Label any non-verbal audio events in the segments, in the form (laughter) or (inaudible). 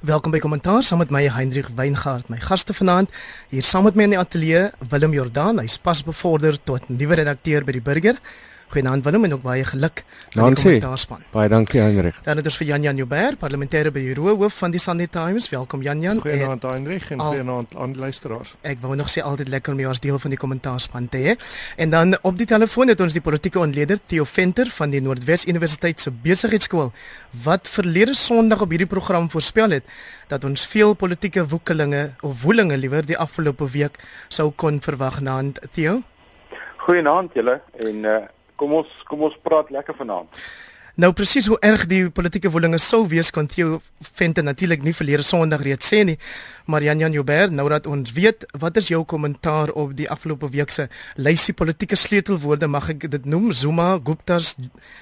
Welkom by Kommentaar saam met my Hendrik Weingart. My gaste vanaand hier saam met my in die ateljee Willem Jordaan. Hy's pas bevorder tot nuwe redakteur by die Burger. Goeienaand Willem en ook baie geluk aan die kommentaarspan. Baie dankie Hendrik. Dan het ons vir Jan Jan Joubert, parlementêre bureau hoof van die Sunday Times. Welkom Jan Jan. Goeienaand Hendrik en goeienaand aan die luisteraars. Ek wou nog sê altyd lekker om jou as deel van die kommentaarspan te hê. En dan op die telefoon het ons die politieke ontleder Theo Venter van die Noordwes Universiteit se besigheidskool wat verlede Sondag op hierdie program voorspel het dat ons veel politieke woekelinge of woelinge liewer die afgelope week sou kon verwag naand Theo. Goeienaand julle en uh kom ons kom ons praat lekker vanaand. Nou presies hoe erg die politieke woelinge sou wees kon Theo Venter natuurlik nie verlede Sondag reeds sê nie. Maar Jan Jan Joubert, nou dat ons weet, wat is jou kommentaar op die afgelope week se lysie politieke sleutelwoorde mag ek dit noem? Zuma, Gupta's,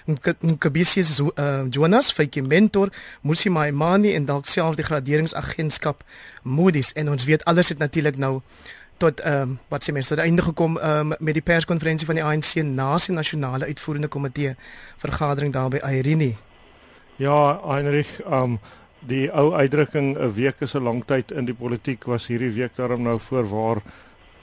Nkabisi se uh, Jonas, Fike Mentor, Musi Maimani en dalk selfs die graderingsagentskap Moody's en ons weet alles het natuurlik nou tot ehm um, wat sê mense, tot einde gekom ehm um, met die perskonferensie van die ANC nasie nasionale uitvoerende komitee vergadering daar by Irene. Ja, Heinrich, ehm um, die ou uitdrukking 'n week is 'n lang tyd in die politiek was hierdie week daarom nou voorwaar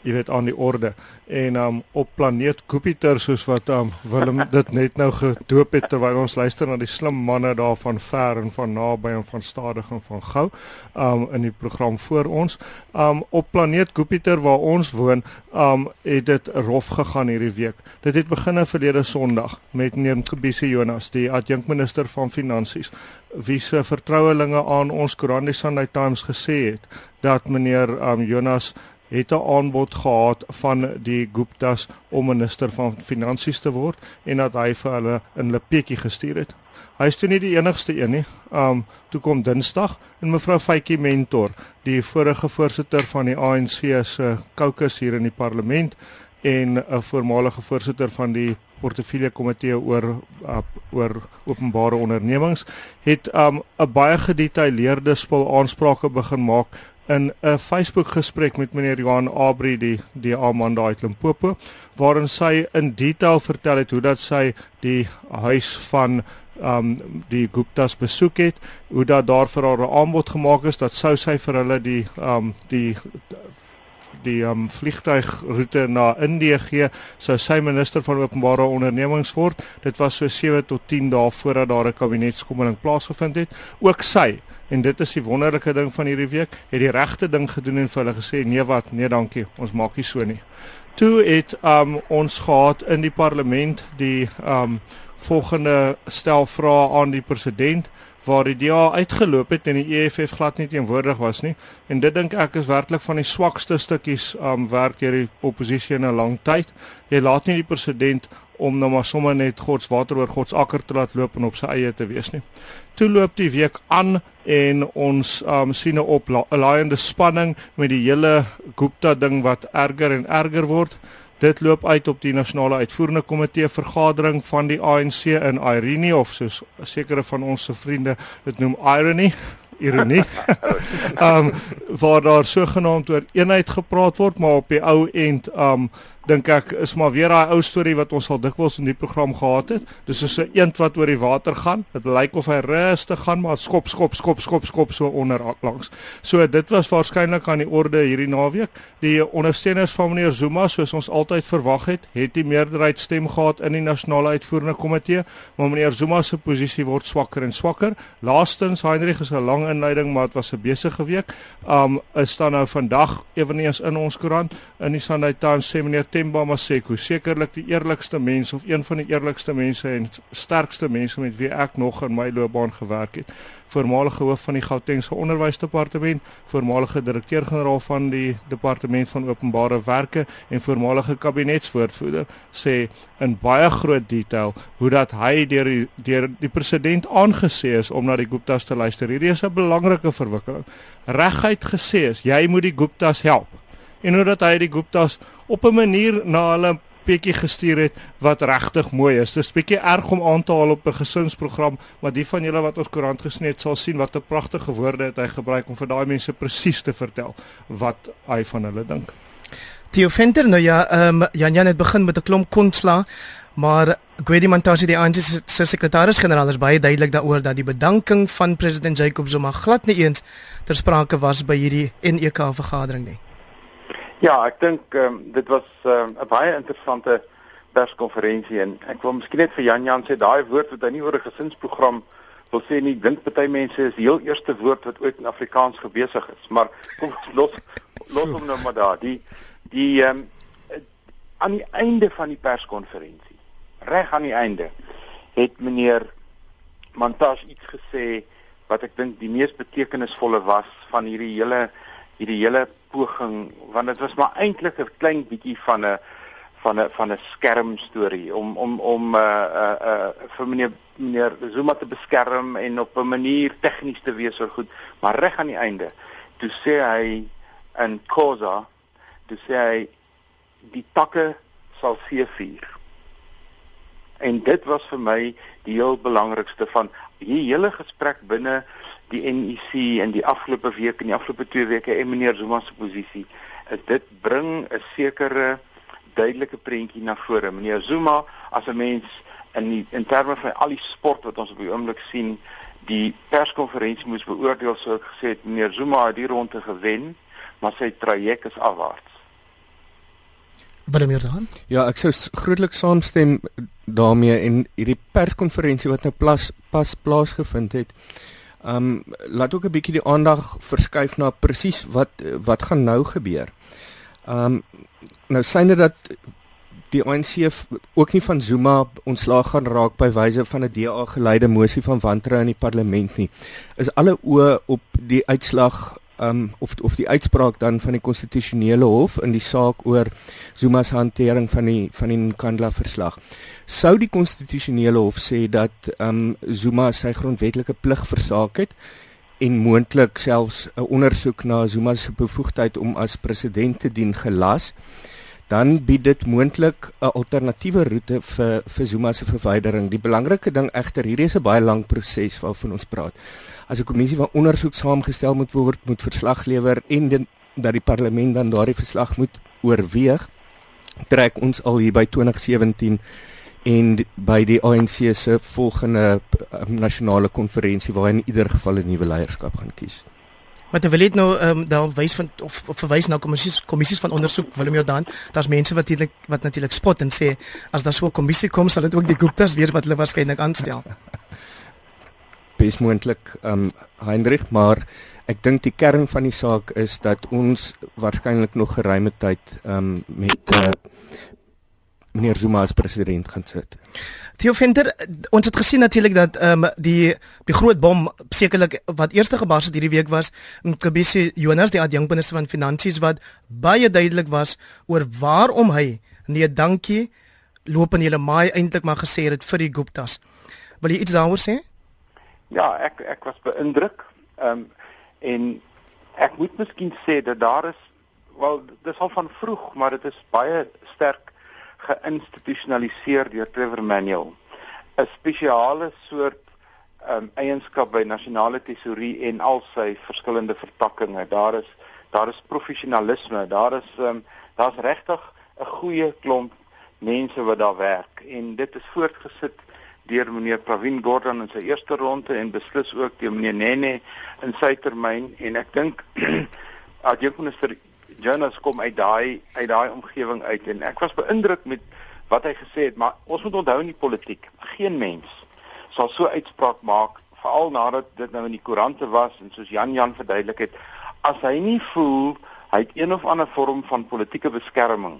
jy weet aan die orde. En um op planeet Jupiter soos wat um Willem dit net nou gedoop het terwyl ons luister na die slim manne daar van ver en van naby en van stadig en van gou um in die program voor ons. Um op planeet Jupiter waar ons woon um het dit rof gegaan hierdie week. Dit het begin verlede Sondag met meneer Kobisi Jonas die adjunkminister van finansies wie se vertrouelinge aan ons Koran die Sunday Times gesê het dat meneer um Jonas het 'n aanbod gehad van die Guptas om minister van finansies te word en dat hy vir hulle 'n lepetjie gestuur het. Hy is toe nie die enigste een nie. Um toe kom Dinsdag en mevrou Faitjie Mentor, die vorige voorsitter van die ANC se caucus hier in die parlement en 'n voormalige voorsitter van die portefeulje komitee oor uh, oor openbare ondernemings het um 'n baie gedetailleerde spul aansprake begin maak in 'n Facebook gesprek met meneer Johan Abri die die alman daai uit Limpopo waarin sy in detail vertel het hoe dat sy die huis van um die Guptas besoek het hoe dat daar vir haar 'n aanbod gemaak is dat sou sy vir hulle die um die die um vliegtuigroete na Indië gee sou sy minister van openbare ondernemings word. Dit was so 7 tot 10 dae voordat daar 'n kabinetskomming plaasgevind het. Ook sy En dit is die wonderlike ding van hierdie week, het die regte ding gedoen en vir hulle gesê nee wat, nee dankie, ons maak nie so nie. Toe het um ons gehad in die parlement die um volgende stel vrae aan die president waar die DA uitgeloop het en die EFF glad nie teenwoordig was nie. En dit dink ek is werklik van die swakste stukkies um werk deur die oppositie in 'n lang tyd. Jy laat nie die president om nou maar sommer net God se water oor God se akker te laat loop en op sy eie te wees nie. Toe loop die week aan en ons um, sien 'n oplaaiende spanning met die hele Gupta ding wat erger en erger word. Dit loop uit op die nasionale uitvoerende komitee vergadering van die ANC in Irene of soos sekere van ons se vriende dit noem irony ironie. (laughs) Ehm um, waar daar sogenaamd oor eenheid gepraat word, maar op die ou end ehm um, dink ek is maar weer daai ou storie wat ons al dikwels in die program gehad het. Dis so 'n eend wat oor die water gaan. Dit lyk of hy rustig gaan, maar skop skop skop skop skop so onder langs. So dit was waarskynlik aan die orde hierdie naweek. Die ondersteuners van meneer Zuma, soos ons altyd verwag het, het die meerderheid stem gehad in die nasionale uitvoerende komitee, maar meneer Zuma se posisie word swakker en swakker. Laastens Heinrich is 'n lang inleiding, maar dit was 'n besige week. Um is dan nou vandag eweneens in ons koerant in die Sunday Times sê meneer Temba Maseko, sekerlik die eerlikste mens of een van die eerlikste mense en sterkste mense met wie ek nog in my loopbaan gewerk het. Voormalige hoof van die Gautengse Onderwysdepartement, voormalige direkteur-generaal van die Departement van Openbare Werke en voormalige kabinetswoordvoerder sê in baie groot detail hoe dat hy deur die deur die president aangesê is om na die Guptas te luister. Hierdie is 'n belangrike verwikkeling. Reguit gesê is jy moet die Guptas help en hoe dat hy die Guptas op 'n manier na hulle bietjie gestuur het wat regtig mooi is. Dis bietjie erg om aan te haal op 'n gesinsprogram, maar die van julle wat ons koerant gesien het, sal sien wat 'n pragtige woorde het hy gebruik om vir daai mense presies te vertel wat hy van hulle dink. Theo Venter nou ja, ehm um, Jan Jan het begin met 'n klomp kontsla Maar Gwedi Mantashe die ANC se sekretaris-generaal is baie duidelik daaroor dat die bedanking van president Jacob Zuma glad nie eens ter sprake was by hierdie NEK vergadering nie. Ja, ek dink um, dit was ehm, 'n um, baie interessante perskonferensie en ek wil miskien net vir Jan Jan sê daai woord wat hy nie oor 'n gesinsprogram wil sê nie, dink party mense is die heel eerste woord wat ooit in Afrikaans gebesig is, maar kom los los hom nou maar daar. Die die ehm um, aan die einde van die perskonferensie reg aan die einde het meneer Montas iets gesê wat ek dink die mees betekenisvolle was van hierdie hele hierdie hele poging want dit was maar eintlik 'n klein bietjie van 'n van 'n van 'n skerm storie om om om uh uh, uh vir meneer meneer Zuma te beskerm en op 'n manier tegnies te wees oor goed. Maar reg aan die einde toe sê hy in Khoza toe sê hy die takke sal seëvier En dit was vir my die heel belangrikste van hierdie hele gesprek binne die NEC in die afgelope week en die afgelope 2 weke en meneer Zuma se posisie. Is dit bring 'n sekere duidelike prentjie na vore. Meneer Zuma as 'n mens in die, in terme van al die sport wat ons op die oomblik sien, die perskonferensie moes beoordeel sou ek gesê het meneer Zuma het die ronde gewen, maar sy traject is afwaarts. Meer dan? Ja, ek sou grootliks saamstem daarmee en hierdie perskonferensie wat nou plas, pas plaasgevind het. Um laat ook 'n bietjie die aandag verskuif na presies wat wat gaan nou gebeur. Um nou syne dat die ANC ook nie van Zuma ontslaag gaan raak by wyse van 'n DA geleide mosie van wantroue in die parlement nie. Is alle oë op die uitslag um of of die uitspraak dan van die konstitusionele hof in die saak oor Zuma se hantering van die van die Nkandla verslag. Sou die konstitusionele hof sê dat um Zuma sy grondwetlike plig versaak het en moontlik selfs 'n ondersoek na Zuma se bevoegdheid om as president te dien gelas, dan bied dit moontlik 'n alternatiewe roete vir vir Zuma se verwydering. Die belangrike ding egter, hierdie is 'n baie lang proses waarvan ons praat as 'n kommissie van ondersoek saamgestel moet word, moet verslag lewer en den, dat die parlement dan daardie verslag moet oorweeg, trek ons al hier by 2017 en by die ANC se volgende um, nasionale konferensie waar in ieder geval 'n nuwe leierskap gaan kies. Dan wil ek nou ehm um, daar wys van of, of verwys na kommissies kommissies van ondersoek Willem Jordan, daar's mense wat natuurlik wat natuurlik spot en sê as daar so 'n kommissie kom sal dit ook die Guptas weer wat hulle waarskynlik aanstel. (laughs) besmoontlik um Heinrich, maar ek dink die kern van die saak is dat ons waarskynlik nog geruime tyd um met uh, meneer Zuma as president gaan sit. Theo Venter, ons het gesien natuurlik dat ehm um, die die groot bom sekerlik wat eerste gebars het hierdie week was Nkobisi Jonas die adjunkminister van finansies wat baie duidelik was oor waarom hy nee dankie loop in hele maai eintlik maar gesê het vir die Guptas. Wil jy iets daaroor sê? Ja, ek ek was beïndruk. Ehm um, en ek moet miskien sê dat daar is wel dis al van vroeg, maar dit is baie sterk geïnstitusionaliseer deur Trevor Manuel. 'n Spesiale soort ehm um, eienskap by nasionale tesourie en al sy verskillende vertakkings. Daar is daar is professionalisme, daar is ehm um, daar's regtig 'n goeie klomp mense wat daar werk en dit is voortgesit deur meneer Pravin Gordhan in sy eerste ronde en beslis ook deur meneer Nene in sy termyn. En ek dink (clears throat) adjunkminister Jonas kom uit daai uit daai omgewing uit. En ek was beïndruk met wat hy gesê het maar ons moet onthou in die politiek geen mens sal so uitspraak maak veral nadat dit nou in die koerante was en soos Jan Jan verduidelik het as hy nie voel hy het een of ander vorm van politieke beskerming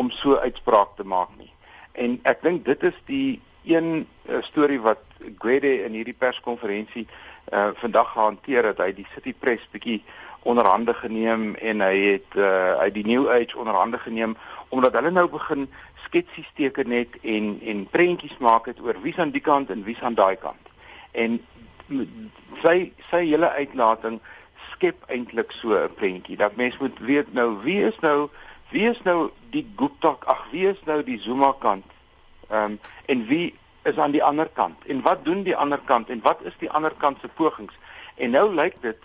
om so uitspraak te maak nie. En ek dink dit is die een uh, storie wat Gwede in hierdie perskonferensie uh vandag gehanteer het. Hy het die City Press bietjie onderhande geneem en hy het uh hy die New Age onderhande geneem omdat hulle nou begin sketsies teken net en en prentjies maak het oor wie's aan die kant en wie's aan daai kant. En sy sy hele uitlating skep eintlik so 'n prentjie dat mens moet weet nou wie is nou wie is nou die Gupta ag wie is nou die Zuma kant Ehm um, en wie is aan die ander kant? En wat doen die ander kant en wat is die ander kant se pogings? En nou lyk dit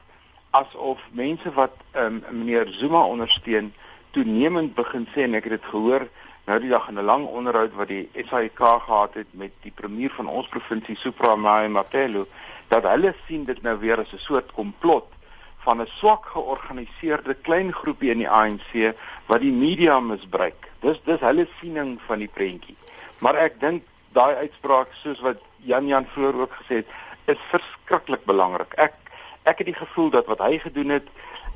asof mense wat ehm um, meneer Zuma ondersteun toenemend begin sê en ek het dit gehoor nou die dag in 'n lang onderhoud wat die SAIK gehad het met die premier van ons provinsie Supra Mai Mapelo dat hulle sien dit nou weer as 'n soort komplot van 'n swak georganiseerde klein groepie in die ANC wat die media misbruik. Dis dis hulle siening van die prentjie. Maar ek dink daai uitspraak soos wat Jan Jan vroeër ook gesê het, is verskriklik belangrik. Ek ek het die gevoel dat wat hy gedoen het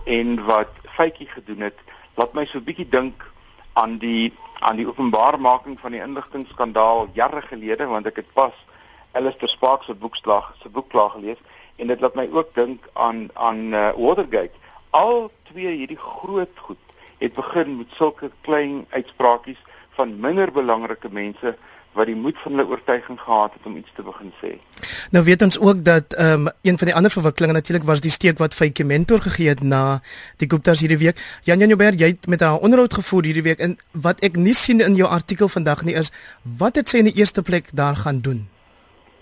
en wat Faitjie gedoen het, laat my so 'n bietjie dink aan die aan die openbaarmaking van die inligtingskandaal jare gelede want ek het pas Alistair Sparks se boekslag se boek klaar gelees en dit laat my ook dink aan aan uh, Watergate. Al twee hierdie groot goed het begin met sulke klein uitspraakies van minder belangrike mense wat die moed van hulle oortuiging gehad het om iets te begin sê. Nou weet ons ook dat ehm um, een van die ander verwikkelinge natuurlik was die steek wat Faitjie Mentor gegee het na die Gupta's hierdie week. Jan Jan Joubert, jy het met haar onderhoud gevoer hierdie week en wat ek nie sien in jou artikel vandag nie is wat het sy in die eerste plek daar gaan doen?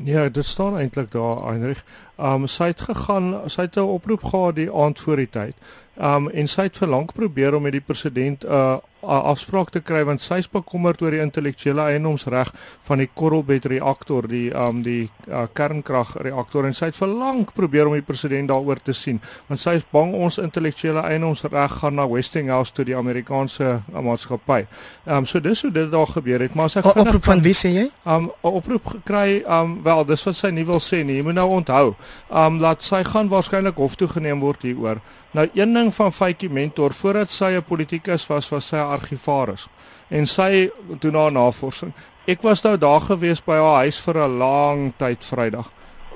Ja, dit staan eintlik daar Heinrich. Um sy het gegaan, sy het 'n oproep gehad die aand voor die tyd. Um en sy het vir lank probeer om met die president 'n uh, afspraak te kry want sy is bekommerd oor die intellektuele eiendomsreg van die Korrelbed reaktor, die um die uh, kernkragreaktor en sy het vir lank probeer om die president daaroor te sien want sy is bang ons intellektuele eiendomsreg gaan na Westinghouse toe die Amerikaanse uh, maatskappy. Um so dis hoe dit daar gebeur het, maar as ek vinnig oproep van wie sê jy? Um oproep gekry, um wel, dis wat sy nie wil sê nie. Jy moet nou onthou um laat sy gaan waarskynlik hof toe geneem word hieroor. Nou een ding van Faitjie Mentor voordat sy 'n politikus was, was sy 'n argivaris en sy doen haar navorsing. Ek was nou daar gewees by haar huis vir 'n lang tyd Vrydag.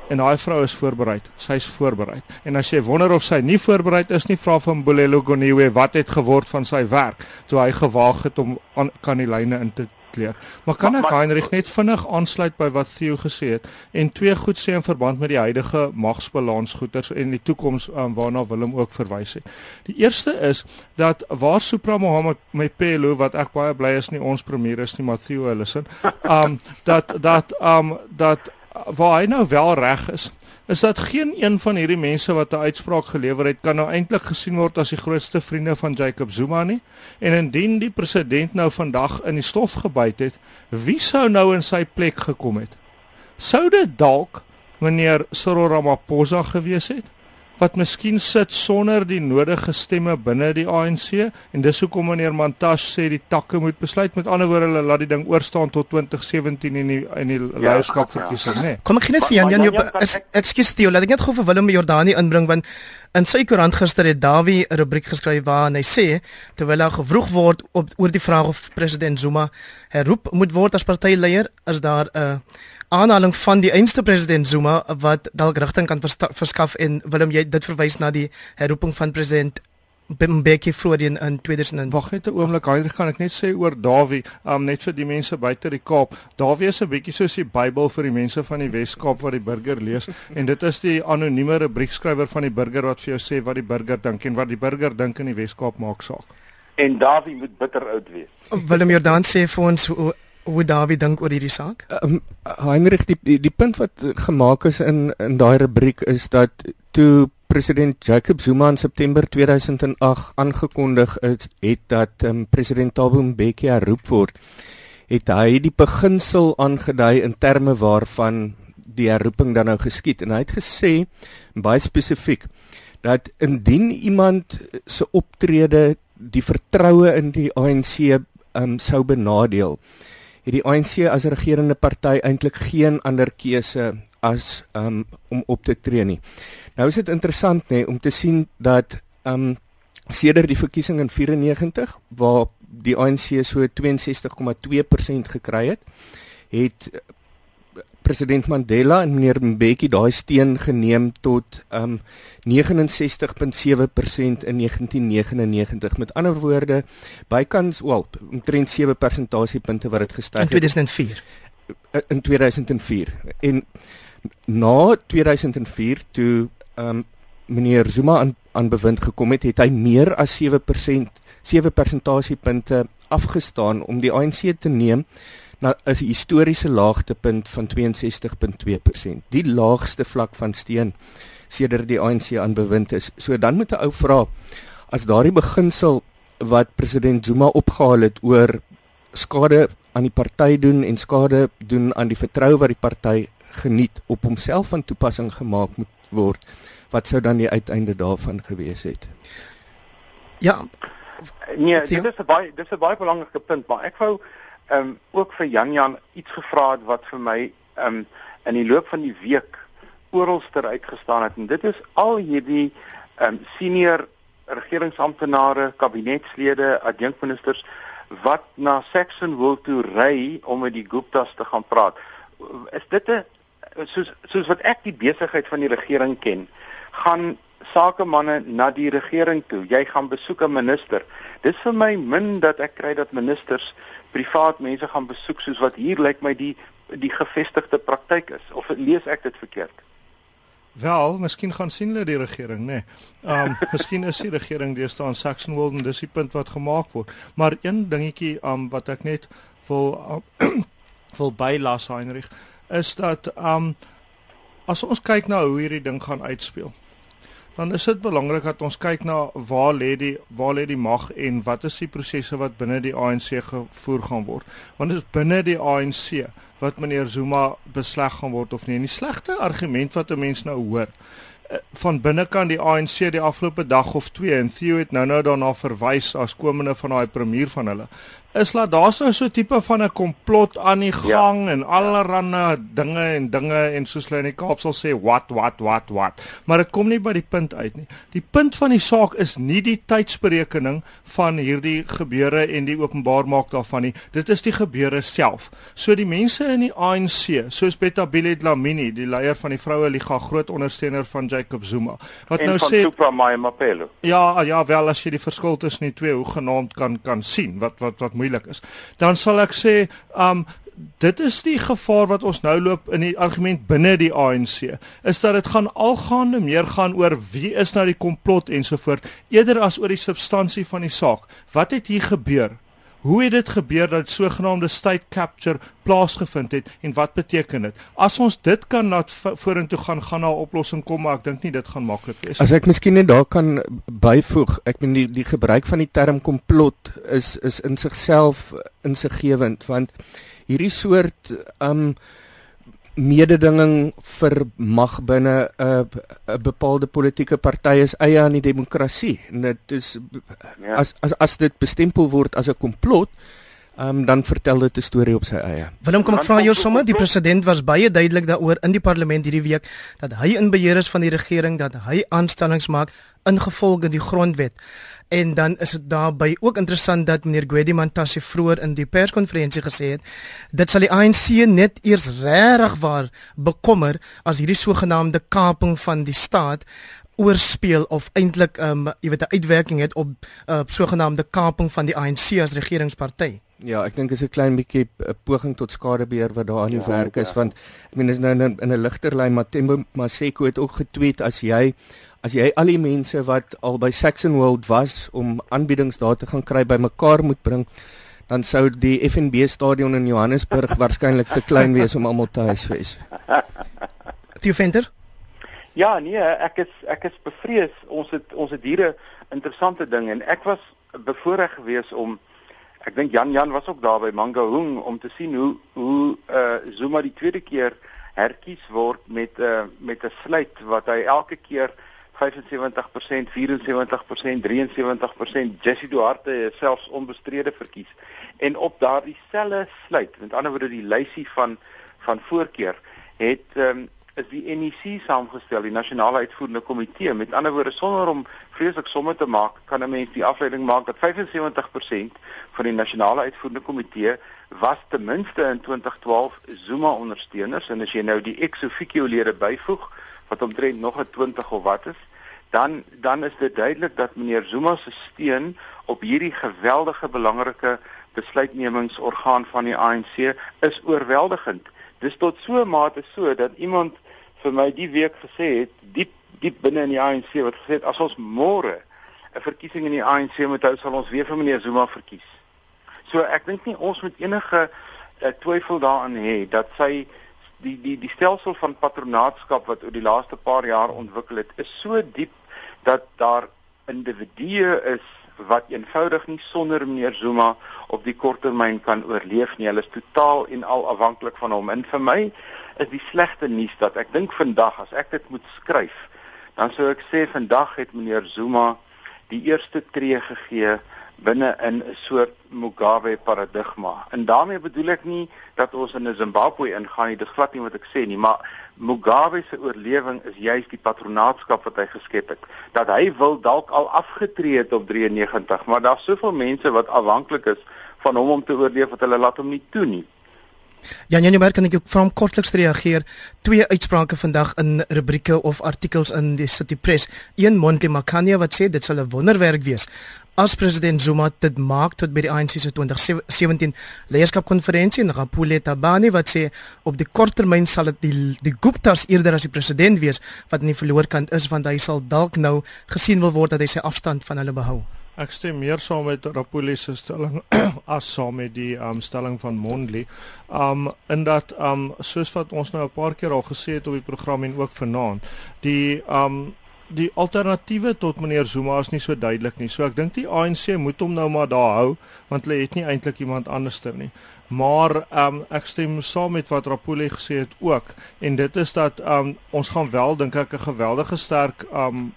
En daai vrou is voorberei. Sy's voorberei. En as jy wonder of sy nie voorberei is nie, vra van Bolelo Goniwe wat het geword van sy werk toe hy gewaag het om aan kan die lyne in te kleer. Maar kan ek Heinrich net vinnig aansluit by wat Theo gesê het en twee goed sê in verband met die huidige magsbalansgoeters en die toekoms um, waarna Willem ook verwys het. Die eerste is dat waar Supra Mohammed Mapelo wat ek baie bly is nie ons premier is nie Matthieu Ellison, (laughs) um dat dat um dat waar hy nou wel reg is is dat geen een van hierdie mense wat 'n uitspraak gelewer het kan nou eintlik gesien word as die grootste vriende van Jacob Zuma nie. En indien die president nou vandag in die stof gebyt het, wie sou nou in sy plek gekom het? Sou dit dalk meneer Cyril Ramaphosa gewees het? Wat miskien sit sonder die nodige stemme binne die ANC en dis hoekom meneer Mantashe sê die takke moet besluit met ander woorde hulle laat die ding oor staan tot 2017 in die in die ja, leierskap verkiesing nê. Nee. Kom ek gee net vir Jan Jan jou ekskuus Theo, laat ek net gou vir Willem Jordani inbring want in sy koerant gister het Dawie 'n rubriek geskryf waarin hy sê terwyl hy gevroeg word op oor die vraag of president Zuma herroep moet word as partyleier is daar 'n uh, aanhaling van die einste president Zuma wat dalk rigting kan verskaf en Willem jy dit verwys na die herroeping van president Mbeki vroeër in, in 2000 Wag net 'n oomblik, hy kan ek net sê oor Dawie, um, net vir die mense buite die Kaap. Dawie is 'n bietjie soos die Bybel vir die mense van die Wes-Kaap wat die burger lees (laughs) en dit is die anonieme rubriekskrywer van die burger wat vir jou sê wat die burger dink en wat die burger dink in die Wes-Kaap maak saak. En Dawie moet bitter oud wees. Willem Jordan sê vir ons hoe Dawie dink oor hierdie saak? Um, Heinrich die, die die punt wat gemaak is in in daai rubriek is dat toe president Jacob Zuma in September 2008 aangekondig is het dat um, president Thabo Mbeki herroep word, het hy die beginsel aangedui in terme waarvan die herroeping dan nou geskied en hy het gesê baie spesifiek dat indien iemand se optrede die vertroue in die ANC um, sou benadeel het die ANC as regerende party eintlik geen ander keuse as um, om op te tree nie. Nou is dit interessant nê om te sien dat um sedert die verkiesing in 94 waar die ANC so 62,2% gekry het, het president Mandela en meneer Mbeki daai steen geneem tot um 69.7% in 1999. Met ander woorde, bykans wel omtrent 7 persentasiepunte wat dit gestyg het in 2004. In 2004. En na 2004 toe um meneer Zuma aan aan bewind gekom het, het hy meer as 7% 7 persentasiepunte afgestaan om die ANC te neem na 'n historiese laagtepunt van 62.2%, die laagste vlak van steen sedert die ANC aan bewind is. So dan moet 'n ou vra as daardie beginsel wat president Zuma opgehaal het oor skade aan die party doen en skade doen aan die vertroue wat die party geniet op homself van toepassing gemaak moet word wat sou dan die uiteinde daarvan gewees het? Ja. Nee dit is 'n baie dit is 'n baie belangrike punt maar ek wou ehm um, ook vir Jan Jan iets gevra het wat vir my ehm um, in die loop van die week oralster uitgestaan het en dit is al hierdie ehm um, senior regeringsamptenare, kabinetslede, adjunkministers wat na Saxonwold toe ry om met die Guptas te gaan praat. Is dit 'n soos soos wat ek die besigheid van die regering ken, gaan sakemanne na die regering toe. Jy gaan besoek 'n minister. Dis vir my min dat ek kry dat ministers privaat mense gaan besoek soos wat hier lyk my die die gevestigde praktyk is of lees ek dit verkeerd? Wel, miskien gaan sien hulle die regering, nê. Nee. Um (laughs) miskien is die regering deesdae in Saxonwold en dis die punt wat gemaak word. Maar een dingetjie um wat ek net wil um, (clears throat) wil bylas Heinrich is dat um as ons kyk na hoe hierdie ding gaan uitspeel dan is dit belangrik dat ons kyk na waar lê die waar lê die mag en wat is die prosesse wat binne die ANC gevoer gaan word. Want dit is binne die ANC wat meneer Zuma besleg gaan word of nie. En die slegte argument wat 'n mens nou hoor eh, van binnekant die ANC die afgelope dag of twee en Theo het nou nou daarna verwys as komende van daai premier van hulle is laat daar's nou so 'n tipe van 'n komplot aan die ja. gang ja. en allerlei dinge en dinge en soos hulle in die Kaap sal sê wat wat wat wat maar dit kom nie by die punt uit nie die punt van die saak is nie die tydsberekening van hierdie gebeure en die openbaar maak daarvan nie dit is die gebeure self so die mense in die ANC soos Betabile Dlamini die leier van die vroue liga groot ondersteuner van Jacob Zuma wat en nou sê ja ja wel as jy die verskil tussen die twee hoe genaamd kan kan sien wat wat wat moeilik is. Dan sal ek sê, um dit is die gevaar wat ons nou loop in die argument binne die ANC, is dat dit gaan algaande meer gaan oor wie is nou die komplot ensovoort eerder as oor die substansie van die saak. Wat het hier gebeur? Hoe het dit gebeur dat sogenaamde state capture plaasgevind het en wat beteken dit? As ons dit kan laat vorentoe gaan, gaan daar 'n oplossing kom, maar ek dink nie dit gaan maklik wees nie. As ek miskien net daar kan byvoeg, ek bedoel die, die gebruik van die term komplot is is in sigself insiggewend want hierdie soort um mededinging vir mag binne 'n 'n bepaalde politieke party is eie aan die demokrasie. En dit is ja. as as as dit bestempel word as 'n komplot, um, dan vertel dit 'n storie op sy eie. Willem kom ek vra jou sommer, die president was baie duidelik daaroor in die parlement hierdie week dat hy in beheer is van die regering, dat hy aanstellings maak ingevolge die grondwet. En dan is dit daarbey ook interessant dat meneer Gwedi Mantashe vroeër in die perskonferensie gesê het dit sal die ANC net eers regtig waar bekommer as hierdie sogenaamde kaping van die staat oorspeel of eintlik um jy weet 'n uitwerking het op 'n uh, sogenaamde kaping van die ANC as regeringsparty. Ja, ek dink is 'n klein bietjie 'n poging tot skadebeheer wat daar aan die ja, werk is ja. want ek meen is nou in 'n ligter lyn maar Tembo Maseko het ook getweet as jy as jy al die mense wat al by Saxon World was om aanbiedings daar te gaan kry bymekaar moet bring dan sou die FNB stadion in Johannesburg (laughs) waarskynlik te klein wees om almal te huisves. Die venter? Ja, nee, ek is ek is bevrees ons het ons het hierde interessante ding en ek was bevoorreg geweest om ek dink Jan Jan was ook daar by Mangaung om te sien hoe hoe uh Zuma die tweede keer herkies word met 'n uh, met 'n sluit wat hy elke keer 75%, 74%, 73%. Jesse Duarte selfs onbestrede verkies. En op daardie selle sluit, met ander woorde die lysie van van voorkeur, het ehm um, is die NEC saamgestel, die nasionale uitvoerende komitee. Met ander woorde sonder om vreeslik somme te maak, kan 'n mens die afleiding maak dat 75% van die nasionale uitvoerende komitee was ten minste in 2012 Zuma ondersteuners en as jy nou die ex officio lede byvoeg wat omtrent nog 'n 20 of wat is, dan dan is dit duidelik dat meneer Zuma se steun op hierdie geweldige belangrike besluitnemingsorgaan van die ANC is oorweldigend. Dis tot so 'n mate so dat iemand vir my die week gesê het diep diep binne in die ANC wat gesê het as ons môre 'n verkiesing in die ANC moet hou sal ons weer vir meneer Zuma verkies. So ek dink nie ons moet enige uh, twyfel daaraan hê dat sy die die die stelsel van patronaatskap wat oor die laaste paar jaar ontwikkel het is so diep dat daar individue is wat eenvoudig nie sonder meneer Zuma op die korttermyn kan oorleef nie. Hulle is totaal en al afhanklik van hom. En vir my is die slegte nuus dat ek dink vandag as ek dit moet skryf, dan sou ek sê vandag het meneer Zuma die eerste tree gegee binne in 'n soort Mugabe paradigma. En daarmee bedoel ek nie dat ons in 'n Zimbabwe ingaan nie, dis glad nie wat ek sê nie, maar Mugabe se oorlewing is juis die patronaatskap wat hy geskep het. Dat hy wil dalk al afgetree het op 93, maar daar's soveel mense wat afhanklik is van hom om te oorleef wat hulle laat hom nie toe nie. Ja, Janie Merk kan ek ook van kortliks reageer. Twee uitsprake vandag in rubrieke of artikels in die City Press. Een Monty Makanya wat sê dit sal 'n wonderwerk wees as president Zuma dit maak tot by die ANC se 2017 leierskapkonferensie en Rapule Tabani wat sê op die kort termyn sal dit die die Guptas eerder as die president wees wat aan die verloorkant is want hy sal dalk nou gesien wil word dat hy sy afstand van hulle behou. Ek stem meer saam met Rapule se stelling (clears throat) as saam met die um, stelling van Mondli. Um in dat um soos wat ons nou 'n paar keer al gesê het op die program en ook vanaand, die um die alternatiewe tot meneer Zuma is nie so duidelik nie. So ek dink die ANC moet hom nou maar daar hou want hulle het nie eintlik iemand anderster nie. Maar ehm um, ek stem saam met wat Rapule gesê het ook en dit is dat ehm um, ons gaan wel dink ek 'n geweldige sterk ehm um,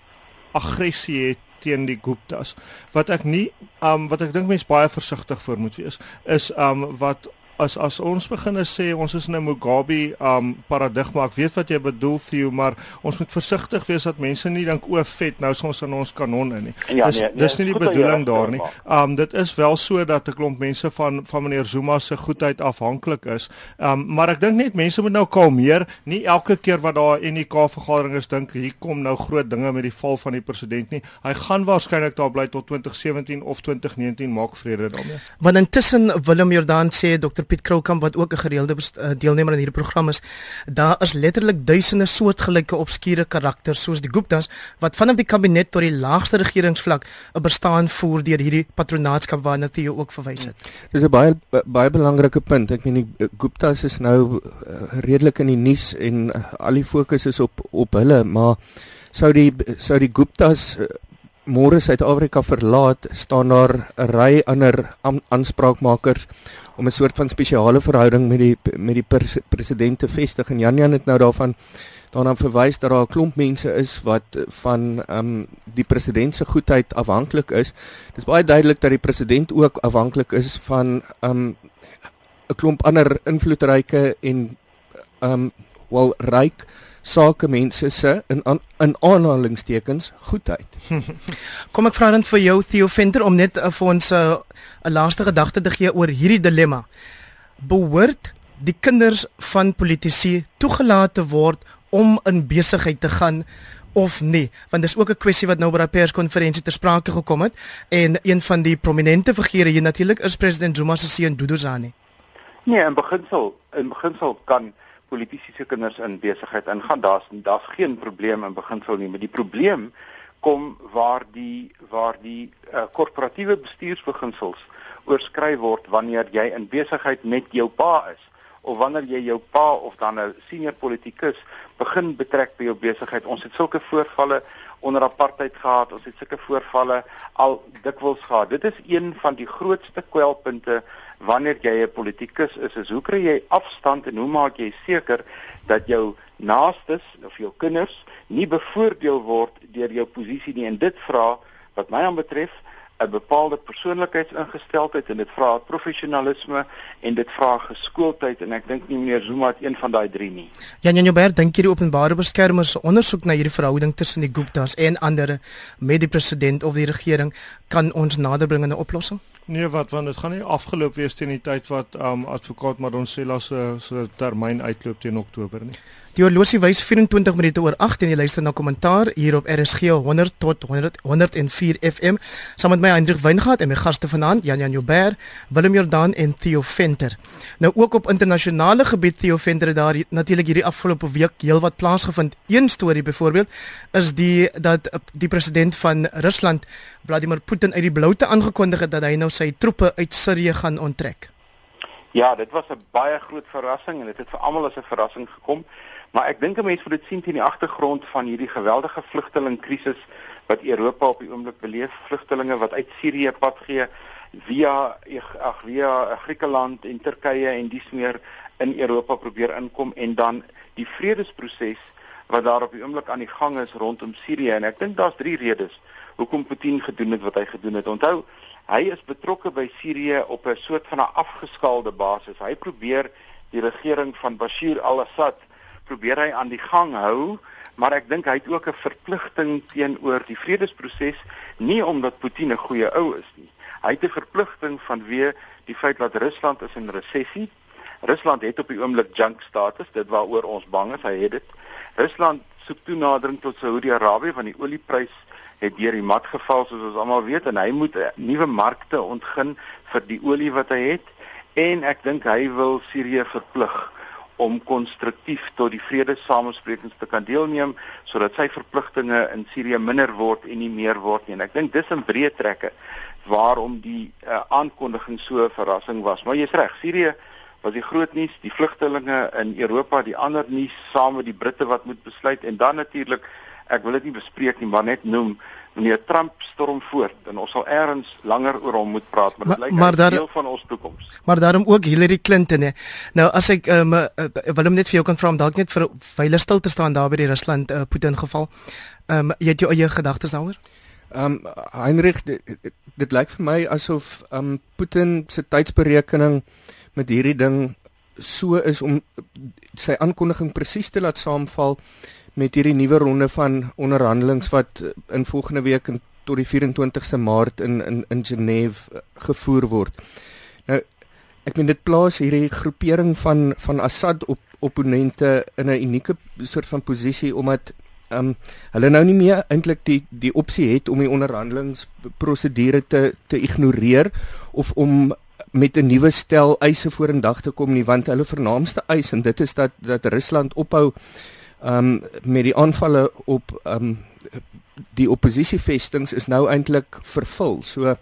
aggressie het teen die Guptas. Wat ek nie um, wat ek dink mense baie versigtig voor moet wees is um, wat as as ons begin sê ons is in 'n Mugabe um paradigma. Ek weet wat jy bedoel Theo, maar ons moet versigtig wees dat mense nie dink o, vet, nou is ons in ons kanon in nie. Ja, dis nee, nee, dis nie die bedoeling daar nie. Um dit is wel so dat 'n klomp mense van van meneer Zuma se goedheid afhanklik is. Um maar ek dink net mense moet nou kalmeer, nie elke keer wat daar 'n NK vergadering is dink hier kom nou groot dinge met die val van die president nie. Hy gaan waarskynlik daar bly tot 2017 of 2019 maak vrede daarmee. Want intussen Willem Jordan sê Dr Dr Piet Kroukamp wat ook 'n gereelde uh, deelnemer aan hierdie program is, daar is letterlik duisende soortgelyke obskure karakters soos die Guptas wat vanaf die kabinet tot die laagste regeringsvlak 'n bestaan voer deur hierdie patronaatskap waarna jy ook verwys het. Dis 'n baie baie belangrike punt. Ek meen die Guptas is nou uh, redelik in die nuus en uh, al die fokus is op op hulle, maar sou die sou die Guptas uh, môre Suid-Afrika verlaat, staan daar 'n ry ander aanspraakmakers om 'n soort van spesiale verhouding met die met die pres, president te vestig en Jan Jan het nou daarvan daarna verwys dat daar 'n klomp mense is wat van ehm um, die president se goedheid afhanklik is. Dis baie duidelik dat die president ook afhanklik is van ehm um, 'n klomp ander invloedryke en ehm um, wel ryk sakemense se in in aanhalingstekens goedheid. (laughs) Kom ek vra dan vir jou Theo Venter om net uh, vir ons 'n uh, laaste gedagte te gee oor hierdie dilemma. Behoort die kinders van politici toegelaat te word om in besigheid te gaan of nie want dis ook 'n kwessie wat nou by 'n perskonferensie ter sprake gekom het en een van die prominente figure hier natuurlik is president Zuma se seun Dudu Zani. Nee, in beginsel in beginsel kan politici se kinders in besigheid ingaan. Daar's daar's geen probleem in beginsel nie, maar die probleem kom waar die waar die uh, korporatiewe bestuursbeginsels oorskry word wanneer jy in besigheid met jou pa is of wanneer jy jou pa of dan 'n senior politikus begin betrek by jou besigheid. Ons het sulke voorvalle onder apartheid gehad. Ons het sulke voorvalle al dikwels gehad. Dit is een van die grootste kwelpunte wanneer jy 'n politikus is, is hoe kry jy afstand en hoe maak jy seker dat jou naastes of jou kinders nie bevoordeel word deur jou posisie nie en dit vra wat my aanbetref 'n bepaalde persoonlikheidsingesteldheid en dit vra professionalisme en dit vra geskooldheid en ek dink nie meneer Zuma het een van daai drie nie. Jan Jan Joubert dink hierdie openbare beskermer se ondersoek na hierdie verhouding tussen die Guptas en ander met die president of die regering kan ons naderbring aan 'n oplossing? Nee, wat want dit gaan nie afgeloop wees teen die tyd wat um advokaat Madonsela se se termyn uitloop teen Oktober nie. Die horlosie wys 24 minute oor 8 en jy luister na kommentaar hier op RSG 100 tot 100 104 FM saam met my Hendrik Weingart en my gaste vanaand Jan Jan Joubert, Willem Jordan en Theo Venter. Nou ook op internasionale gebied Theo Venter het daar natuurlik hierdie afgelope week heelwat plaasgevind. Een storie byvoorbeeld is die dat die president van Rusland Vladimir Putin uit die bloute aangekondig het dat hy nou sy troepe uit Sirië gaan onttrek. Ja, dit was 'n baie groot verrassing en dit het vir almal as 'n verrassing gekom. Maar ek dink 'n mens moet dit sien teen die agtergrond van hierdie geweldige vlugtelingkrisis wat Europa op die oomblik beleef, vlugtelinge wat uit Sirië pad gee via ag via Griekeland en Turkye en dis meer in Europa probeer inkom en dan die vredesproses wat daar op die oomblik aan die gang is rondom Sirië en ek dink daar's drie redes hoekom Putin gedoen het wat hy gedoen het. Onthou, hy is betrokke by Sirië op 'n soort van 'n afgeskaalde basis. Hy probeer die regering van Bashir al-Assad probeer hy aan die gang hou, maar ek dink hy het ook 'n verpligting teenoor die vredesproses, nie omdat Putin 'n goeie ou is nie. Hy het 'n verpligting vanweë die feit dat Rusland is in resessie. Rusland het op die oomblik junk status, dit waaroor ons bang is, hy het dit. Rusland soek toenadering tot Saudi-Arabië van die olieprys het deur die mat geval soos ons almal weet en hy moet nuwe markte ontgin vir die olie wat hy het en ek dink hy wil Sirië verplig om konstruktief tot die vredesamesprekings te kan deelneem sodat sy verpligtinge in Sirië minder word en nie meer word nie. En ek dink dis 'n breë trekke waarom die uh, aankondiging so 'n verrassing was. Maar jy's reg Sirië was die groot nuus die vlugtelinge in Europa die ander nuus saam met die Britte wat moet besluit en dan natuurlik ek wil dit nie bespreek nie, maar net noem meneer Trump storm voort en ons sal eers langer oor hom moet praat, maar dit lyk hy is deel van ons toekoms. Maar daarom ook Hillary Clinton hè. Nou as ek um, uh, wil hom net vir jou kan vra om dalk net vir veilig stil te staan daar by die Rusland uh, Putin geval. Ehm um, jy het jou eie gedagtes daaroor? Ehm um, Heinrich dit, dit lyk vir my asof ehm um, Putin se tydsberekening met hierdie ding so is om sy aankondiging presies te laat saamval met hierdie nuwe ronde van onderhandelinge wat in volgende week in tot die 24ste Maart in in in Genève eh, gevoer word. Nou ek meen dit plaas hierdie groepering van van Assad op opponente in 'n unieke soort van posisie omdat ehm um, hulle nou nie meer eintlik die die opsie het om die onderhandelingsprosedure te te ignoreer of om met 'n nuwe stel eise vorendag te kom nie want hulle vernaamste eis en dit is dat dat Rusland ophou um met die aanvalle op um die oppositievestings is nou eintlik vervul. So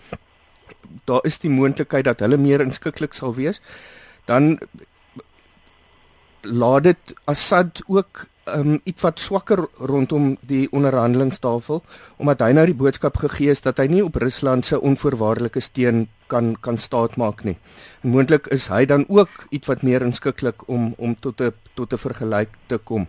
daar is die moontlikheid dat hulle meer inskikkelik sal wees. Dan laat dit Assad ook um iets wat swakker rondom die onderhandelingstafel omdat hy nou die boodskap gegee het dat hy nie op Rusland se onvoorwaardelike steun kan kan staatmaak nie. Moontlik is hy dan ook iets wat meer inskikkelik om om tot 'n tot 'n vergelyk te kom.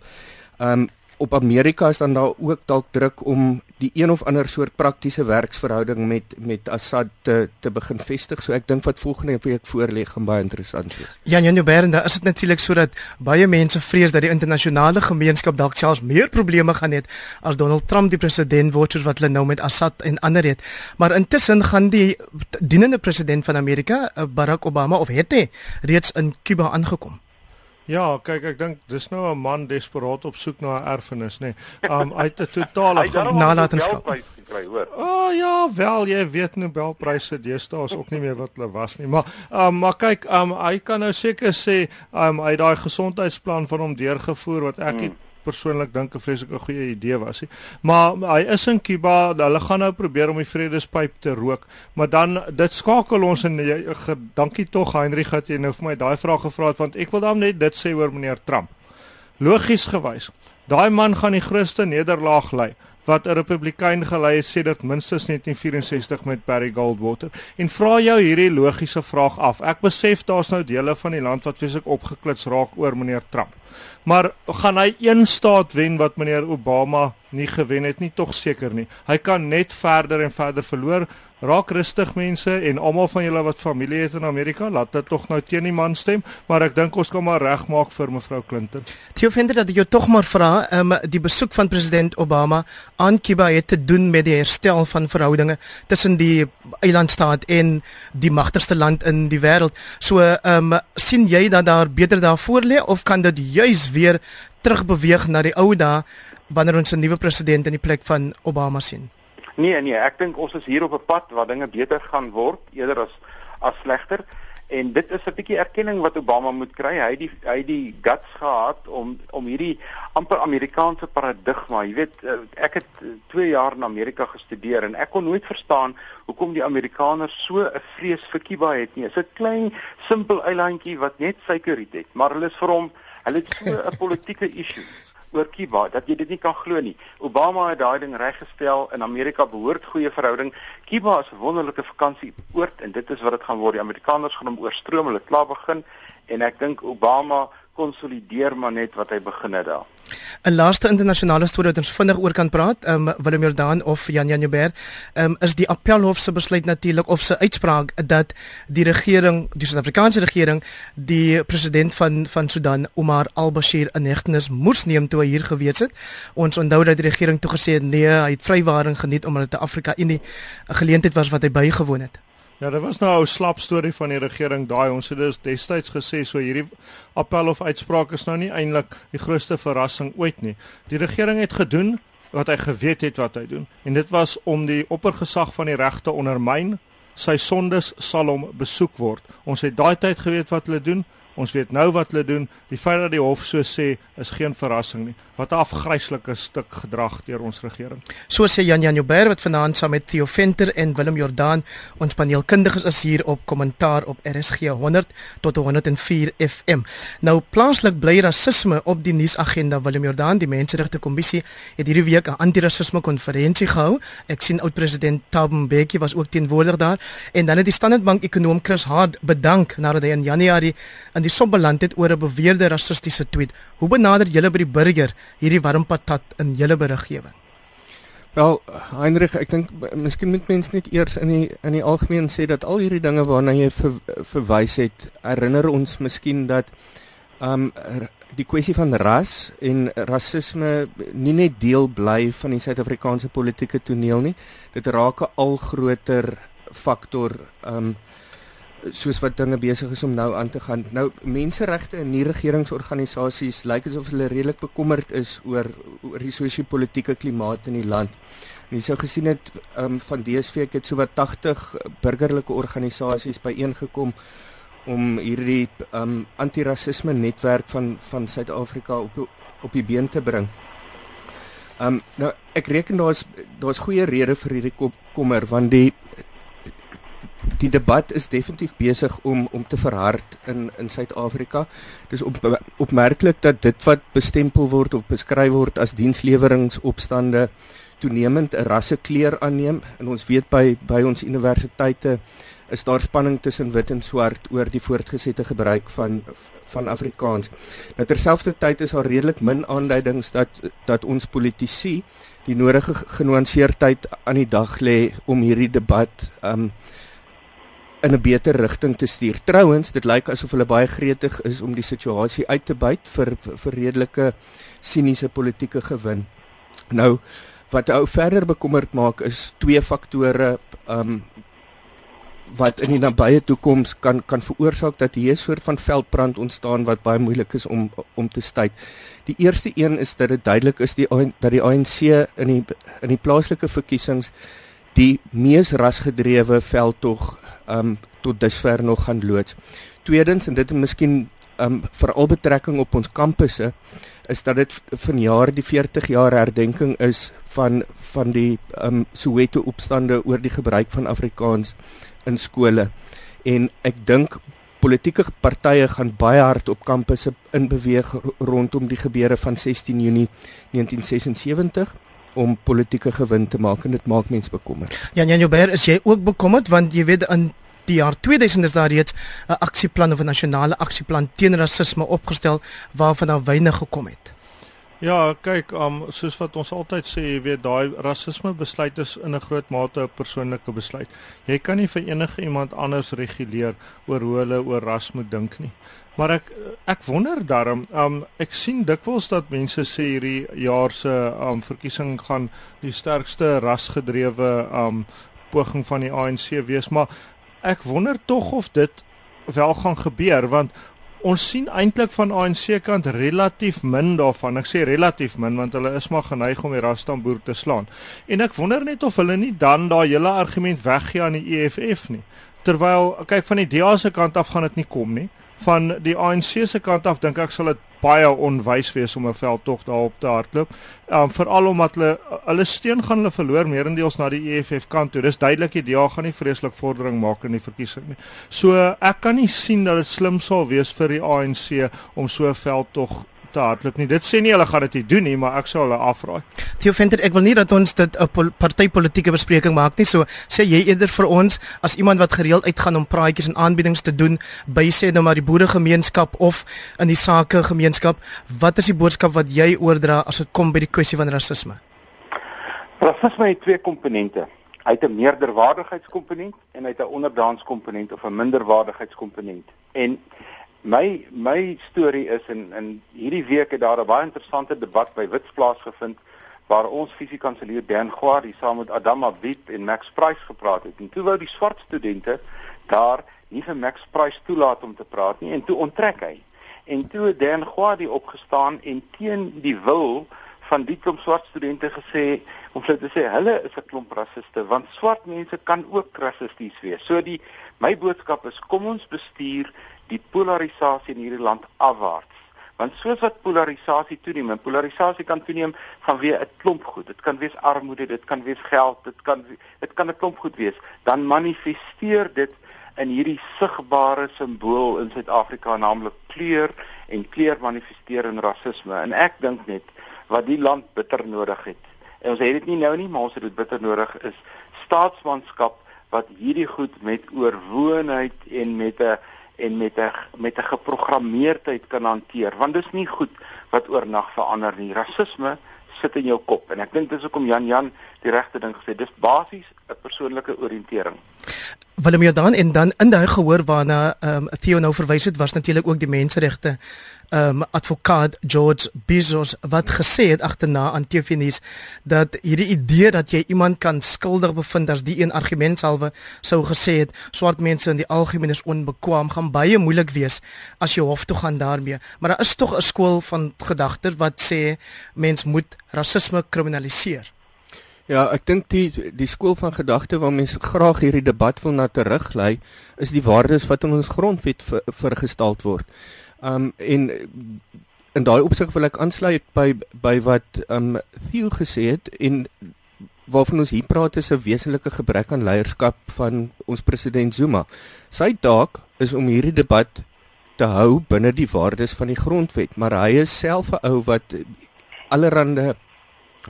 Um op Amerika is dan daar ook dalk druk om die een of ander soort praktiese werksverhouding met met Assad te te begin vestig. So ek dink wat volgende week voorlê gaan baie interessant wees. Ja, Janjo Berenda, is dit natuurlik sodat baie mense vrees dat die internasionale gemeenskap dalk selfs meer probleme gaan hê as Donald Trump die president word soos wat hulle nou met Assad en ander het. Maar intussen gaan die dienende president van Amerika, eh, Barack Obama of het hy reeds in Kuba aangekom? Ja, kyk, ek dink dis nou 'n man desperaat op soek na 'n erfenis, nê. Nee. Um uit 'n totale nalatenskap. O oh, ja, wel jy weet Nobelpryse deesdae is ook nie meer wat hulle was nie, maar um maar kyk, um hy kan nou seker sê um hy daai gesondheidsplan van hom deurgevoer wat ek hmm. Persoonlik dink 'n vreeslike goeie idee was nie. Maar hy is in Kuba, hulle gaan nou probeer om die vredespyp te rook, maar dan dit skakel ons en jy dankie tog Heinrich dat jy nou vir my daai vraag gevra het want ek wil dan net dit sê oor meneer Trump. Logies gewys, daai man gaan die grootste nederlaag ly wat 'n republikein gelei het sê dit minstens 1964 met Barry Goldwater en vra jou hierdie logiese vraag af. Ek besef daar's nou dele van die land wat vreeslik opgeklits raak oor meneer Trump. Maar gaan hy een staat wen wat meneer Obama nie gewen het nie tog seker nie. Hy kan net verder en verder verloor. Raak rustig mense en almal van julle wat familie het in Amerika, laat dit tog nou teen die man stem, maar ek dink ons kan maar regmaak vir mevrou Clinton. Theo vind dat jy tog maar vra, um, die besoek van president Obama aan Cuba het te doen met die herstel van verhoudinge tussen die eilandstaat en die magtigste land in die wêreld. So, ehm um, sien jy dat daar beter daarvoor lê of kan dit juis weer terugbeweeg na die ou dae wanneer ons 'n nuwe president in die plek van Obama sien? Nee nee, ek dink ons is hier op 'n pad waar dinge beter gaan word eerder as as slegter en dit is 'n bietjie erkenning wat Obama moet kry. Hy het die hy het die guts gehad om om hierdie amper Amerikaanse paradigma, jy weet, eh, ek het 2 jaar in Amerika gestudeer en ek kon nooit verstaan hoekom die Amerikaners so 'n vrees vir Cuba het nie. Dit is 'n klein simpel eilandjie wat net suikerriet het, maar hulle is vir hom, hulle het so (laughs) 'n politieke issue oor Cuba dat jy dit nie kan glo nie. Obama het daai ding reggestel in Amerika behoort goeie verhouding. Cuba is 'n wonderlike vakansieoord en dit is wat dit gaan word. Die Amerikaners gaan hom oorstroom, hulle klaar begin en ek dink Obama konsolideer maar net wat hy begin het daar. 'n Laaste internasionale storie wat ons vinnig oor kan praat, ehm um, Willem Jordan of Jan Jan Joubert, ehm um, is die Appelhof se besluit natuurlik of se uitspraak dat die regering, die Suid-Afrikaanse regering, die president van van Sudan, Omar al-Bashir, in hegtenis moes neem toe hy hier gewees het. Ons onthou dat die regering toe gesê het nee, hy het vrywaring geniet omdat dit Afrika Unie 'n geleentheid was wat hy bygewoon het. Ja, dit was nou 'n slap storie van die regering daai. Ons het dus destyds gesê so hierdie appel of uitspraak is nou nie eintlik die grootste verrassing ooit nie. Die regering het gedoen wat hy geweet het wat hy doen en dit was om die oppergesag van die regte ondermyn. Sy sondes sal hom besoek word. Ons het daai tyd geweet wat hulle doen. Ons weet nou wat hulle doen. Die feit dat die hof so sê is geen verrassing nie. Wat 'n afgryslike stuk gedrag deur ons regering. So sê Jan Jan Joubert wat vanaand saam met Theo Venter en Willem Jordaan ons paneelkundiges is hier op kommentaar op RSG 100 tot 104 FM. Nou plaaslik bly rasisme op die nuusagenda. Willem Jordaan, die Menseregte Kommissie, het hierdie week 'n anti-rasisme konferensie gehou. Ek sien oud-president Thabo Mbeki was ook teenwoordig daar en dan het die Standard Bank ekonom Chris Hart bedank nadat hy in Januarie in die som beland het oor 'n beweerde rassistiese tweet. Hoe benader julle by die burger hierdie warm patat in julle beriggewing? Wel, Heinrich, ek dink miskien moet mens net eers in die in die algemeen sê dat al hierdie dinge waarna jy ver, verwys het, herinner ons miskien dat um die kwessie van ras en rasisme nie net deel bly van die Suid-Afrikaanse politieke toneel nie. Dit raak 'n al groter faktor um soos wat dinge besig is om nou aan te gaan. Nou menseregte en nie regeringsorganisasies lyk asof hulle redelik bekommerd is oor oor die sosio-politiese klimaat in die land. En jy sou gesien het um, van DSV ek het sowat 80 burgerlike organisasies byeengekom om hierdie um, antirasisme netwerk van van Suid-Afrika op op die been te bring. Um nou ek reken daar's daar's goeie redes vir hierdie kommer want die die debat is definitief besig om om te verhard in in Suid-Afrika. Dis op, opmerklik dat dit wat bestempel word of beskryf word as diensleweringopstande toenemend 'n rassekleur aanneem en ons weet by by ons universiteite is daar spanning tussen wit en swart oor die voortgesette gebruik van van Afrikaans. Nou terselfdertyd is daar redelik min aanduidings dat dat ons politici die nodige genuanceerdheid aan die dag lê om hierdie debat um in 'n beter rigting te stuur. Trouwens, dit lyk asof hulle baie gretig is om die situasie uit te byt vir vir redelike siniese politieke gewin. Nou, wat ou verder bekommerd maak is twee faktore um wat in die nabye toekoms kan kan veroorsaak dat hier 'n soort van veldbrand ontstaan wat baie moeilik is om om te staai. Die eerste een is dat dit duidelik is die dat die ANC in die in die plaaslike verkiesings die mees rasgedrewe veldtog um tot dusver nog gaan loods. Tweedens en dit is miskien um veral betrekking op ons kampusse is dat dit vanjaar die 40 jaar herdenking is van van die um Soweto opstande oor die gebruik van Afrikaans in skole. En ek dink politieke partye gaan baie hard op kampusse inbeweeg rondom die gebeure van 16 Junie 1976 om politieke gewin te maak en dit maak mense bekommerd. Jan Jan Joubert, is jy ook bekommerd want jy weet in die jaar 2000 is daar reeds 'n aksieplan of 'n nasionale aksieplan teen rasisme opgestel waarvan daar weinig gekom het. Ja, kyk, um soos wat ons altyd sê, jy weet daai rasisme besluit is in 'n groot mate 'n persoonlike besluit. Jy kan nie vir enige iemand anders reguleer oor hoe hulle oor ras moet dink nie. Maar ek ek wonder daarom, um ek sien dikwels dat mense sê hierdie jaar se um verkiesing gaan die sterkste rasgedrewe um poging van die ANC wees, maar ek wonder tog of dit wel gaan gebeur want ons sien eintlik van ANC kant relatief min daarvan. Ek sê relatief min want hulle is maar geneig om die rastamboer te slaan. En ek wonder net of hulle nie dan daai hele argument weggee aan die EFF nie. Terwyl kyk van die DA se kant af gaan dit nie kom nie van die ANC se kant af dink ek sal dit baie onwys wees om 'n veldtog daarop te hardloop. Um veral omdat hulle hulle steun gaan hulle verloor meerendeels na die EFF kant toe. Dis duidelik die DA gaan nie vreeslik vordering maak in die verkiesing nie. So ek kan nie sien dat dit slim sal wees vir die ANC om so 'n veldtog te hardloop nie. Dit sê nie hulle gaan dit nie doen nie, maar ek sou hulle afraai. Theo Venter, ek wil nie dat ons dit 'n pol partytetiese bespreking maak nie. So sê jy eerder vir ons as iemand wat gereeld uitgaan om praatjies en aanbiedings te doen by sê nou maar die boeregemeenskap of in die sake gemeenskap, wat is die boodskap wat jy oordra as dit kom by die kwessie van rasisme? Rasisme het twee komponente. Hy het 'n meerderwaardigheidskomponent en hy het 'n onderdaanskomponent of 'n minderwaardigheidskomponent. En my my storie is in in hierdie week het daar 'n baie interessante debat by Wits plaasgevind waar ons fisiekanselier Dan Guardi saam met Adama Wit en Max Price gepraat het. En toe wou die swart studente daar nie vir Max Price toelaat om te praat nie en toe onttrek hy. En toe Dan Guardi opgestaan en teen die wil van die klomp swart studente gesê om vir te sê hulle is 'n klomp rassiste want swart mense kan ook rassisties wees. So die my boodskap is kom ons bestuur die polarisasie in hierdie land afwaarts. Want soos wat polarisasie toeneem, en polarisasie kan toeneem vanweë 'n klomp goed. Dit kan wees armoede, dit kan wees geld, dit kan dit kan 'n klomp goed wees. Dan manifesteer dit in hierdie sigbare simbool in Suid-Afrika naamlik kleur en kleur manifesteer in rasisme. En ek dink net wat die land bitter nodig het en ons het dit nie nou nie, maar ons het dit bitter nodig is staatsmanskap wat hierdie goed met oorwoonheid en met 'n en met 'n met 'n geprogrammeerdheid kan hanteer want dit is nie goed wat oornag verander nie. Rasisme sit in jou kop en ek dink dis hoekom Jan Jan die regte ding gesê. Dis basies 'n persoonlike oriëntering. Willem Jordan en dan in daai gehoor waarna ehm um, Theo nou verwys het was natuurlik ook die menseregte ehm um, advokaat George Bezos wat gesê het agterna aan TV-nuus dat hierdie idee dat jy iemand kan skuldig bevind as die een argument salwe sou gesê het swart mense in die algemeen is onbekwaam gaan baie moeilik wees as jy hof toe gaan daarmee. Maar daar is tog 'n skool van gedagte wat sê mens moet rasisme kriminaliseer Ja, ek dink die die skool van gedagte waar mense graag hierdie debat wil na teruglei, is die waardes wat in ons grondwet ver, vergestel word. Um en in daai opsig wil ek aansluit by by wat um Theo gesê het en waarvan ons hier praat is 'n wesenlike gebrek aan leierskap van ons president Zuma. Sy taak is om hierdie debat te hou binne die waardes van die grondwet, maar hy is self 'n ou wat allerhande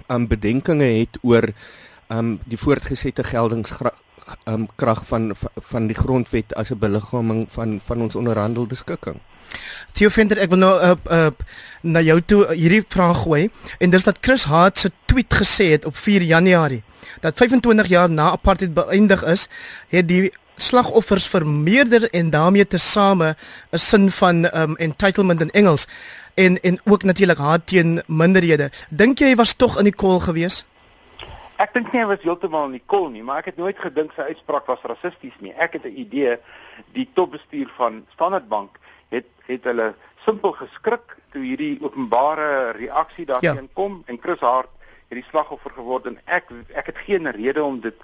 um bedenkinge het oor um die voortgesette geldingskrag um krag van van die grondwet as 'n beliggaaming van van ons onderhandelde skikking. Theo Venter, ek wil nou op uh, uh, na jou toe hierdie vraag gooi en dis dat Chris Hart se tweet gesê het op 4 Januarie dat 25 jaar na apartheid beëindig is, het die slagoffers vermeerder en daarmee tesame 'n sin van um entitlement in Engels en en ook natuurlik haat teen minderhede. Dink jy hy was tog in die kol gewees? Ek dink nie hy was heeltemal in die kol nie, maar ek het nooit gedink sy uitspraak was rassisties nie. Ek het 'n idee die topbestuur van Standard Bank het het hulle simpel geskrik toe hierdie openbare reaksie daarteen ja. kom en Chris Hart het die slagoffer geword en ek ek het geen rede om dit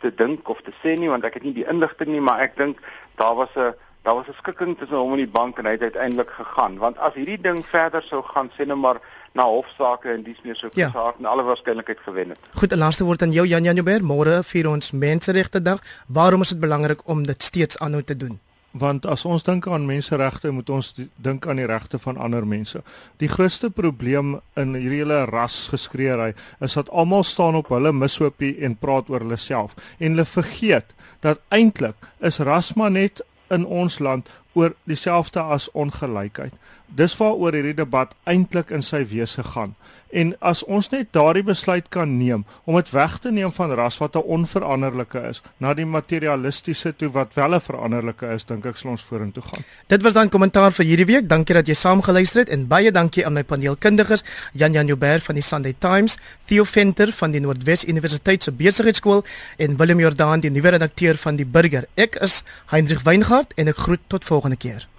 te dink of te sê nie want ek het nie die inligting nie, maar ek dink daar was 'n daar was 'n skikking tussen hom en die bank en hy het uiteindelik gegaan want as hierdie ding verder sou gaan sê nou maar na hofsaake en dis meer so ja. gesaak en alle waarskynlikheid gewen het. Goed, 'n laaste woord aan jou Jan Janouber. Môre vier ons Menseregte Dag. Waarom is dit belangrik om dit steeds aanhou te doen? Want as ons dink aan menseregte, moet ons dink aan die regte van ander mense. Die grootste probleem in hierdie hele rasgeskreeery is dat almal staan op hulle mishoopie en praat oor hulle self en hulle vergeet dat eintlik is ras maar net in ons land oor dieselfde as ongelykheid. Dis waaroor hierdie debat eintlik in sy wese gaan. En as ons net daardie besluit kan neem om dit weg te neem van ras wat 'n onveranderlike is na die materialistiese toe wat wel 'n veranderlike is, dink ek sal ons vorentoe gaan. Dit was dan kommentaar vir hierdie week. Dankie dat jy saamgeluister het en baie dankie aan my paneelkundiges, Jan Jan Joubert van die Sunday Times, Theo Venter van die Noordwes Universiteit se Besigheidsskool en Willem Jordaan, die nuwe redakteur van die Burger. Ek is Hendrik Weingart en ek groet tot volgende keer.